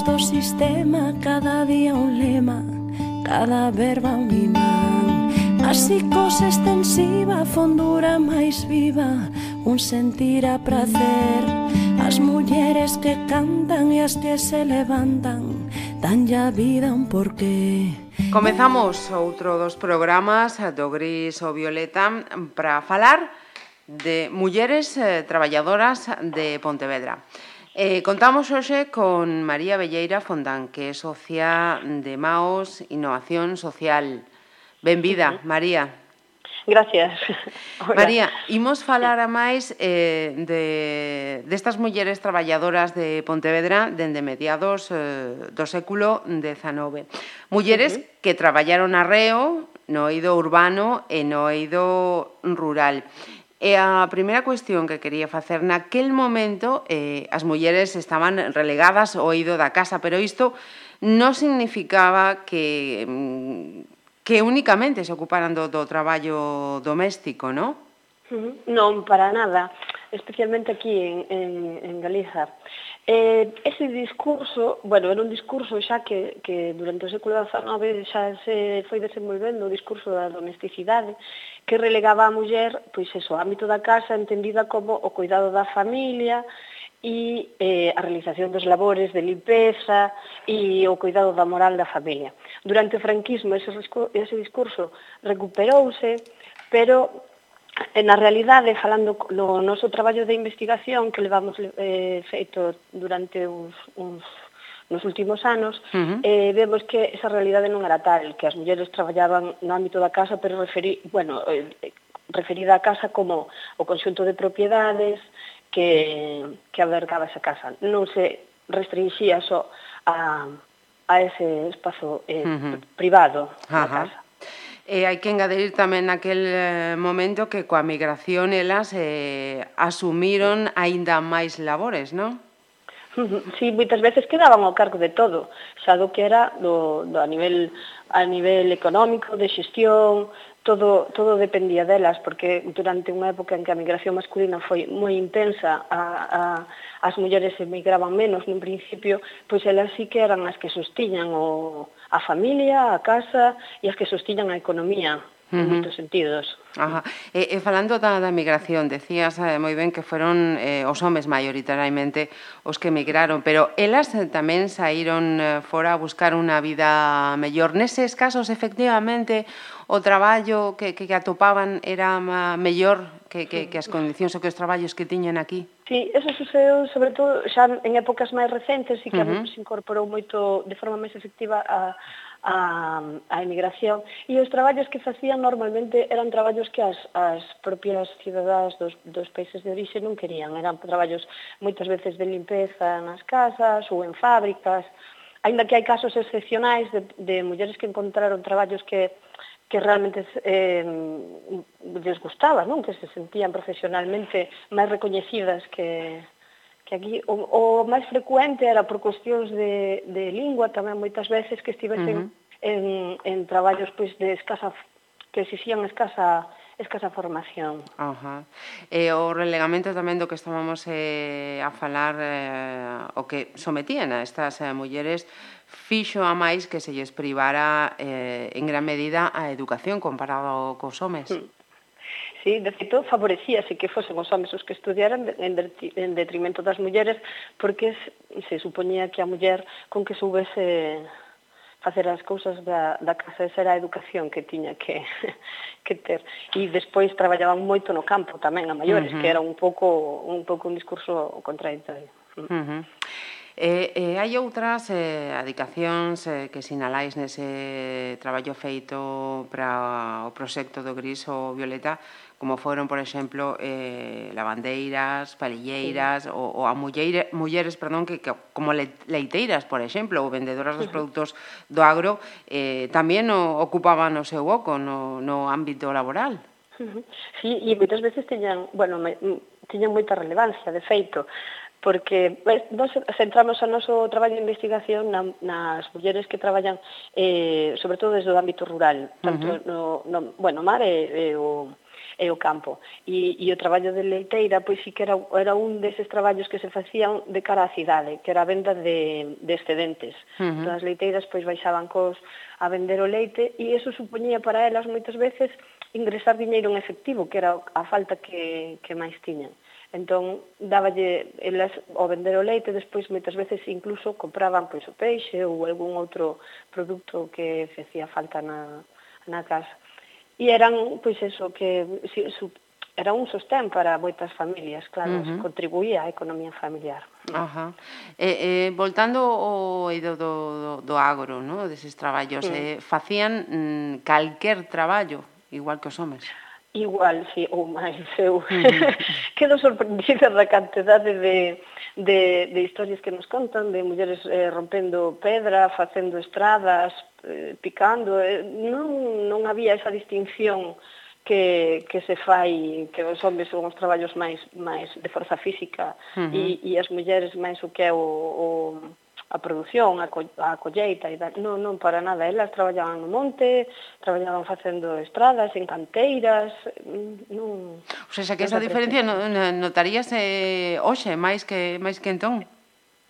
Feitos do sistema, cada día un lema, cada verba un imán. A psicose extensiva, fondura máis viva, un sentir a prazer. As mulleres que cantan e as que se levantan, dan ya vida un porqué. Comezamos outro dos programas eh, do Gris ou Violeta para falar de mulleres eh, traballadoras de Pontevedra. Eh, contamos hoxe con María Belleira Fondán, que é socia de MAOS Innovación Social. Benvida, uh -huh. María. Gracias. Hola. María, imos falar a máis eh, de, destas mulleres traballadoras de Pontevedra dende mediados eh, do século XIX. Mulleres uh -huh. que traballaron arreo no eido urbano e no eido rural. E a primeira cuestión que quería facer naquel momento eh, as mulleres estaban relegadas ao ido da casa, pero isto non significaba que mm, que únicamente se ocuparan do, do traballo doméstico, non? Non, para nada especialmente aquí en, en, en Galiza. Eh, ese discurso, bueno, era un discurso xa que, que durante o século XIX xa se foi desenvolvendo o discurso da domesticidade que relegaba a muller, pois eso, o ámbito da casa entendida como o cuidado da familia, e eh, a realización dos labores de limpeza e o cuidado da moral da familia. Durante o franquismo ese, ese discurso recuperouse, pero E na realidade, falando no noso traballo de investigación que levamos eh, feito durante uns, uns nos últimos anos, uh -huh. eh, vemos que esa realidade non era tal, que as mulleres traballaban no ámbito da casa, pero referi, bueno, eh, referida a casa como o conxunto de propiedades que, que albergaba esa casa. Non se restringía só a, a ese espazo eh, uh -huh. privado da casa. E hai que engadir tamén naquel eh, momento que coa migración elas eh, asumiron aínda máis labores, non? Sí, moitas veces quedaban ao cargo de todo, xa do que era do, do a nivel a nivel económico, de xestión, todo, todo dependía delas, porque durante unha época en que a migración masculina foi moi intensa, a, a, as mulleres emigraban menos nun principio, pois elas sí que eran as que sostiñan o, a familia, a casa e as que sostiñan a economía uh -huh. en moitos sentidos. Ajá. E, e falando da, da migración, decías eh, moi ben que foron eh, os homes maioritariamente os que emigraron, pero elas eh, tamén saíron eh, fora a buscar unha vida mellor. Neses casos, efectivamente, o traballo que, que, que atopaban era mellor que, que, que as condicións ou que os traballos que tiñen aquí? Sí, eso sucedeu sobre todo xa en épocas máis recentes e que uh -huh. se incorporou moito de forma máis efectiva a, a, a emigración. E os traballos que facían normalmente eran traballos que as, as propias cidadás dos, dos países de orixe non querían. Eran traballos moitas veces de limpeza nas casas ou en fábricas. Ainda que hai casos excepcionais de, de mulleres que encontraron traballos que que realmente eh, les gustaba, non? que se sentían profesionalmente máis recoñecidas que, que aquí. O, o máis frecuente era por cuestións de, de lingua tamén moitas veces que estivesen uh -huh. en, en traballos pois, de escasa que exixían escasa escasa formación. Ajá. E o relegamento tamén do que estábamos eh, a falar eh, o que sometían a estas eh, mulleres fixo a máis que se lles privara eh, en gran medida a educación comparado cos homes. Mm. Sí, de feito, favorecíase que fosen os homens os que estudiaran en detrimento das mulleres, porque se supoñía que a muller con que soubese facer as cousas da, da casa, esa era a educación que tiña que, que ter. E despois traballaban moito no campo tamén a maiores, uh -huh. que era un pouco un pouco un discurso contradictorio. Mm. Uh -huh. E, e hai outras eh, adicacións eh, que sinalais nese traballo feito para o proxecto do gris ou violeta como foron, por exemplo, eh, lavandeiras, palilleiras sí. ou, ou a mulleire, mulleres perdón, que, que como leiteiras, por exemplo, ou vendedoras dos produtos do agro, eh, tamén o, ocupaban o seu oco no, no ámbito laboral. Sí, e moitas veces teñan, bueno, teñan moita relevancia, de feito, porque nos centramos o noso traballo de investigación na, nas mulleres que traballan eh, sobre todo desde o ámbito rural, tanto uh -huh. no, no, bueno, mar e, e o e o campo. E, e o traballo de leiteira, pois sí que era, era un deses traballos que se facían de cara á cidade, que era a venda de, de excedentes. Uh -huh. Todas as leiteiras pois baixaban cos a vender o leite e eso supoñía para elas moitas veces ingresar diñeiro en efectivo, que era a falta que, que máis tiñan. Uh Entón, dáballe elas ao vender o leite, despois moitas veces incluso compraban pois o peixe ou algún outro produto que facía falta na, na casa. E eran, pois eso, que si, su, era un sostén para moitas familias, claro, uh -huh. contribuía á economía familiar. Ajá. Eh, eh, voltando ao eido do, do, do agro, no? deses traballos, sí. eh, facían mm, calquer traballo, igual que os homes? igual, sí, ou máis, eu quedo sorprendida da cantidade de, de, de historias que nos contan, de mulleres eh, rompendo pedra, facendo estradas, eh, picando, eh, non, non había esa distinción que, que se fai que os homens son os traballos máis máis de forza física uh -huh. e, e as mulleres máis o que é o, o a produción, a, co a colleita e da... non, non para nada, elas traballaban no monte, traballaban facendo estradas, en canteiras, mm, non. O sea, que esa diferencia no, notaríase eh, hoxe máis que máis que entón.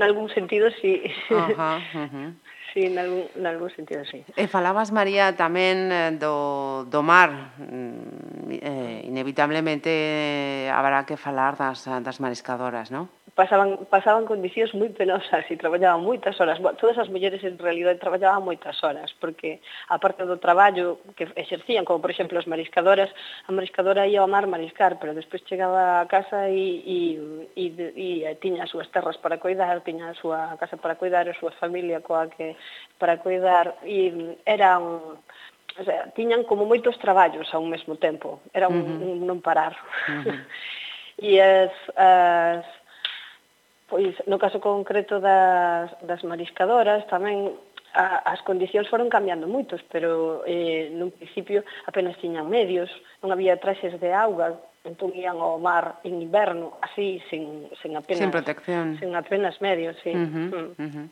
Nalgún sentido si. Sí. Ajá, uh -huh. Sí, nalgún, nalgún sentido, sí. E falabas, María, tamén eh, do, do mar. Mm, eh, inevitablemente habrá que falar das, das mariscadoras, non? pasaban, pasaban condicións moi penosas e traballaban moitas horas. Bueno, todas as mulleres en realidad traballaban moitas horas, porque aparte do traballo que exercían, como por exemplo as mariscadoras, a mariscadora ia ao mar mariscar, pero despois chegaba a casa e, e, e, e, e tiña as súas terras para cuidar, tiña a súa casa para cuidar, a súa familia coa que para cuidar, e era un, o sea, tiñan como moitos traballos ao mesmo tempo, era un, uh -huh. un non parar. Uh -huh. e as, as Pois no caso concreto das, das mariscadoras tamén a, as condicións foron cambiando moitos, pero eh, nun principio apenas tiñan medios, non había traxes de auga, entón ian ao mar en inverno, así, sen, sen apenas... Sen protección. Sen apenas medios, sí. Uh -huh, mm. uh -huh.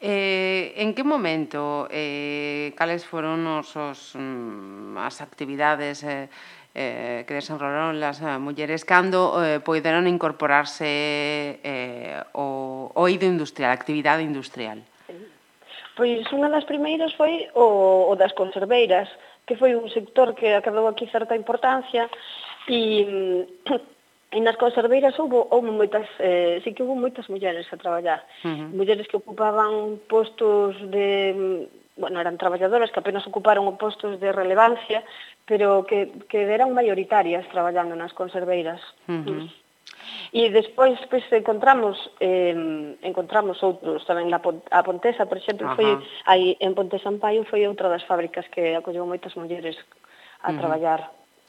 Eh, en que momento, eh, cales foron os, os, mm, as actividades eh, eh, que desenrolaron las mulleres cando eh, eh poideron incorporarse eh, o oído industrial, a actividade industrial? Pois unha das primeiras foi o, o das conserveiras, que foi un sector que acabou aquí certa importancia e E nas conserveiras houve, houve moitas, eh, sí que houve moitas mulleres a traballar. Uh -huh. Mulleres que ocupaban postos de bueno, eran traballadoras que apenas ocuparon postos de relevancia, pero que, que eran maioritarias traballando nas conserveiras. Uh -huh. E despois pois, encontramos eh, encontramos outros tamén na a Pontesa, por exemplo, Ajá. foi aí en Ponte Sampaio foi outra das fábricas que acolleu moitas mulleres a uh -huh. traballar.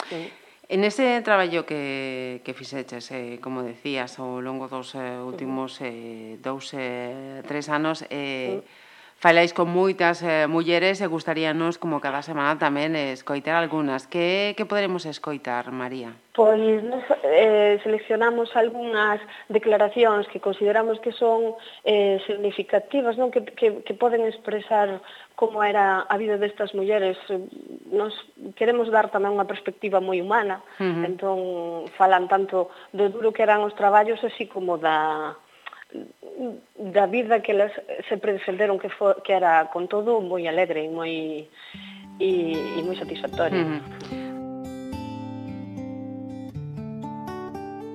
Sí. En ese traballo que, que fixeches, eh, como decías, ao longo dos eh, últimos eh, dous, eh, tres anos, eh, uh -huh falais con moitas eh, mulleres e gustaríanos, como cada semana tamén, escoitar algunhas. Que, que poderemos escoitar, María? Pois nos, eh, seleccionamos algunhas declaracións que consideramos que son eh, significativas, non que, que, que poden expresar como era a vida destas mulleres. Nos queremos dar tamén unha perspectiva moi humana, uh -huh. entón falan tanto do duro que eran os traballos así como da da vida que elas sempre defenderon que for, que era con todo moi alegre e moi e, e moi satisfactorio. Mm.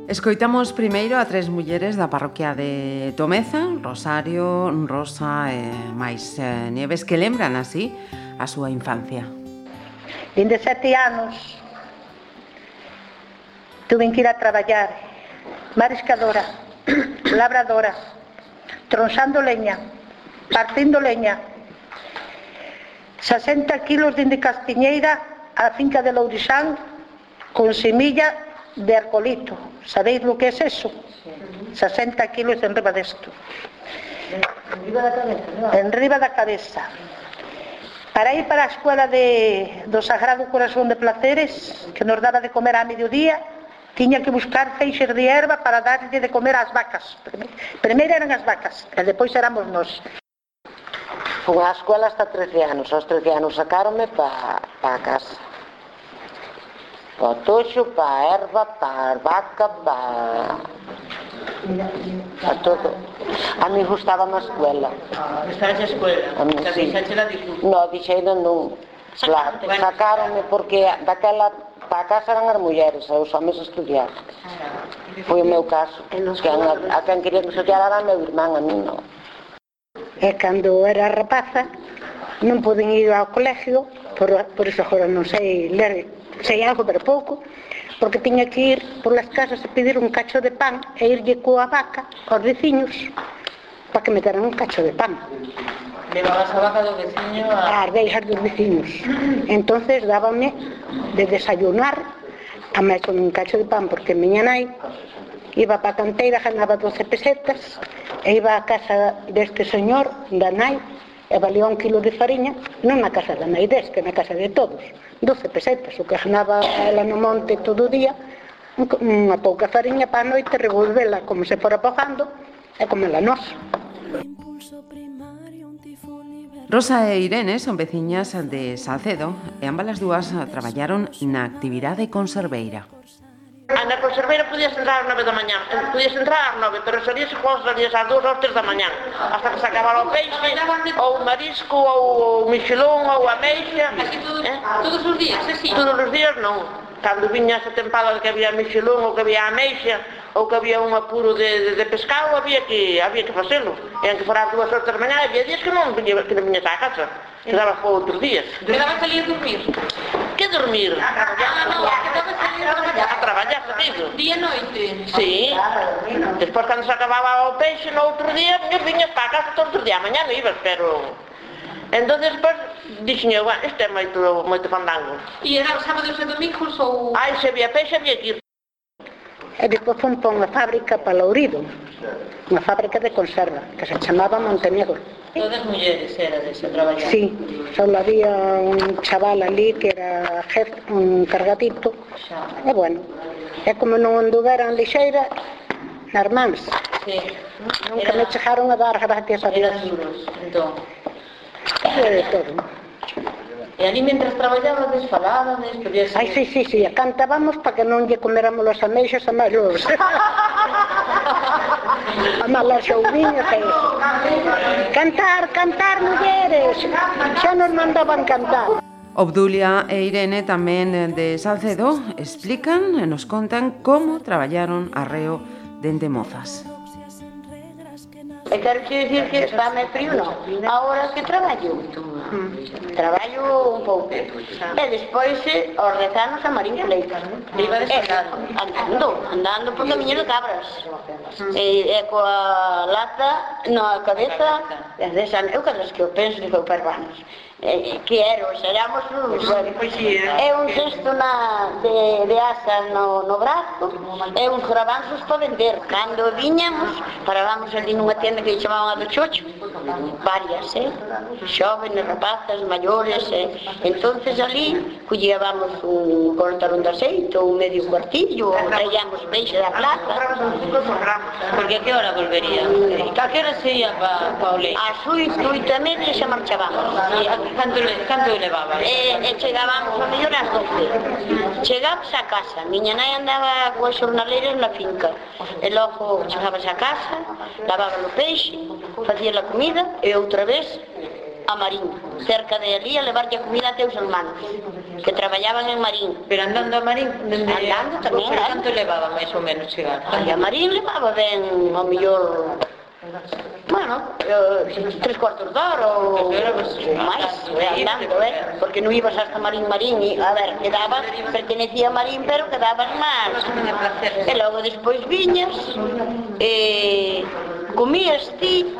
Escoitamos primeiro a tres mulleres da parroquia de Tomeza, Rosario, Rosa e máis eh, Nieves, que lembran así a súa infancia. Dende sete anos tuve que ir a traballar, mariscadora, labradoras, tronxando leña, partindo leña. 60 kilos dende Castiñeira á finca de Lourixán con semilla de arcolito. Sabéis lo que é es eso? 60 kilos enriba desto. Enriba da cabeza, ¿no? En riba da cabeza. Para ir para a escola de, do Sagrado Corazón de Placeres, que nos daba de comer a mediodía, tiña que buscar feixes de erva para darlle de comer ás vacas. Primeiro eran as vacas, e depois éramos nós. Fui á escola hasta 13 anos. Aos 13 anos sacaronme pa, pa casa. Pa toxo, pa erva, pa vaca, pa... Pa todo. A mí gustaba ah, a escola. Ah, a escola? A mí, sí. Deixaxe la No, deixei non. Sacaronme porque daquela para a casa eran as mulleres, e os homens estudiar. Foi o meu caso. Que a, a quen quería que estudiar era a meu irmán, a mí non. E cando era rapaza, non poden ir ao colegio, por, por iso agora non sei ler, sei algo pero pouco, porque tiña que ir polas casas a pedir un cacho de pan e irlle coa vaca aos veciños para que me deran un cacho de pan. Levabas a vaca do veciño a... As veigas dos veciños. entonces dábame de desayunar a máis con un cacho de pan, porque miña nai iba para a canteira, ganaba 12 pesetas, e iba á casa deste señor, da nai, e valía un kilo de farinha, non na casa da nai deste, na casa de todos, 12 pesetas, o que ganaba ela no monte todo o día, unha pouca farinha para a noite, revolvela como se fora pojando, e comela nos. Impulso primario Rosa e Irene son veciñas de Salcedo e ambas as dúas traballaron na actividade conserveira. A na conserveira podías entrar ás 9 da mañá, eh, podías entrar ás 9, pero salías e jogos salías ás 2 ou tres da mañá, hasta que se acabara o peixe, ou o marisco, ou o michelón, ou a meixa. Aquí todos, eh? todos os días, así? Todos os días non, cando viña esa tempada que había mexilón ou que había ameixa ou que había un apuro de, de, de pescado había que había que facelo. E en que forar dúas horas da mañá había días que non viña, que non viña a casa. Quedaba para outros días. Quedaba salir dormir. Que dormir? Ah, ah, a traballar ah, no, quedaba salir a traballar a traballar salido día e noite. Sí. Despois cando se acababa o peixe no outro día viña para casa todos os días. Mañá non ibas pero Entonces, despois, dixen eu, este é moito, moito fandango. E era sábados e domingos ou...? Ai, se había peixe, había que ir. E despois fomos para unha fábrica para Lourido, unha fábrica de conserva, que se chamaba Montenegro. Todas mulleres era desa traballar? Sí, só había un chaval ali que era jefe, un cargadito, Xa. e bueno, e como non anduveran lixeira, nas mans. Sí. Nunca era... me chegaron a dar gracias a Dios. Eran duros, entón. E ali mentras traballabades, falabades, podías... Ai, sí, sí, sí, cantábamos para que non lle comeramos os ameixos a malos. a malas xouviñas e eso. Cantar, cantar, mulleres. Xa nos mandaban cantar. Obdulia e Irene tamén de Salcedo explican e nos contan como traballaron arreo dende mozas. E Quero dicir que estame frío, non. A que traballo. Traballo un pouco. E despois, aos eh, rezanos a Marín Fleita. E, eh, andando, andando por camiño de cabras. E, e coa lata na cabeza, de san, eu cada vez que eu penso, digo, pervanos. Eh, quero, seramos un, é un cesto na, de, de asa no, no brazo, é uns gravanzos para vender. Cando viñamos, parábamos ali nunha tienda ответила молодой человек, varias, eh? xóvenes, rapazas, maiores, eh? entonces ali colleábamos un cortarón de aceite ou medio cuartillo, ou traíamos peixe da plaza. Porque a que hora volvería? E a que hora sería pa, pa o leite? As oito, oito e media xa marchábamos. E, canto, canto levaba? E, e chegábamos a mellor as doce. Chegábamos a casa, miña nai andaba coas xornaleiras na finca, e logo chegábamos a casa, lavaba o peixe, facía a comida e outra vez a Marín, cerca de ali a levarlle a comida a teus hermanos que traballaban en Marín. Pero andando a Marín? Dende... Andando tamén. Pero eh. canto levaba máis ou menos chegar? Ai, a Marín levaba ben, ao mellor, bueno, eh, tres cuartos de hora ou máis, eh, andando, eh? porque non ibas hasta Marín Marín, e, a ver, quedabas, pertenecía a Marín, pero quedabas máis. E logo despois viñas, e... Eh, Comías ti,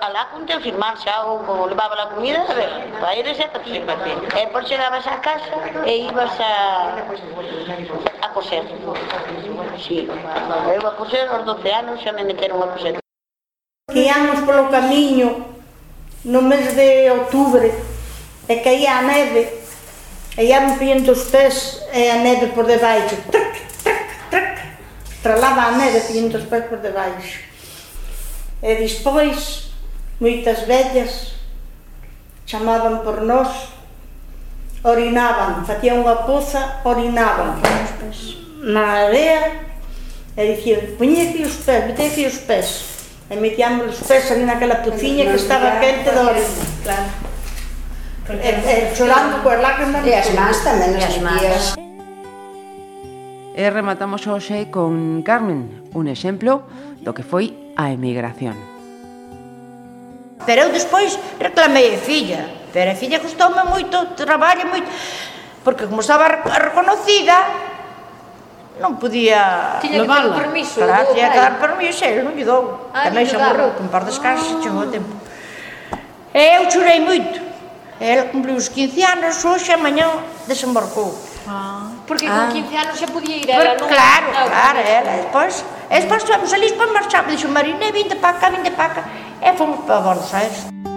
alá con teus irmáns xa, ou como levaba a comida, a ver, para eres e para ti. E por chegabas a casa e ibas a, a coser. Sí, eu a coser aos 12 anos xa me meteron a coser. Íamos polo camiño no mes de outubre e caía a neve e íamos pillando os pés e a neve por debaixo trac, trac, trac tralaba a neve pillando os pés por debaixo E despois, moitas vellas chamaban por nós, orinaban, facían unha poza, orinaban na area e dicían, poñete os pés, metete os pés. E metíamos os pés ali naquela pociña que estaba quente da orina. Claro. E, e chorando coas lágrimas. E as más tamén as metías. E rematamos hoxe con Carmen, un exemplo do que foi a emigración. Pero eu despois reclamei a filla, pero a filla gustoume moito traballo, moito, porque como estaba reconocida, non podía Tiña levarla. Ter permiso. Claro, tiña que dar permiso, ele non lle dou. Ah, Tamén xa morreu, con par descanso, ah. chegou o ah. tempo. E eu chorei moito. Ela cumpliu os 15 anos, hoxe mañá desembarcou. Ah. Porque ah. con 15 anos xa podía ir ela, non? Claro, no, claro, ela, despois, despois estivemos ali, despois marchamos, dixo Marina, vinte para acá, vinte para acá, e fomos para Buenos Aires.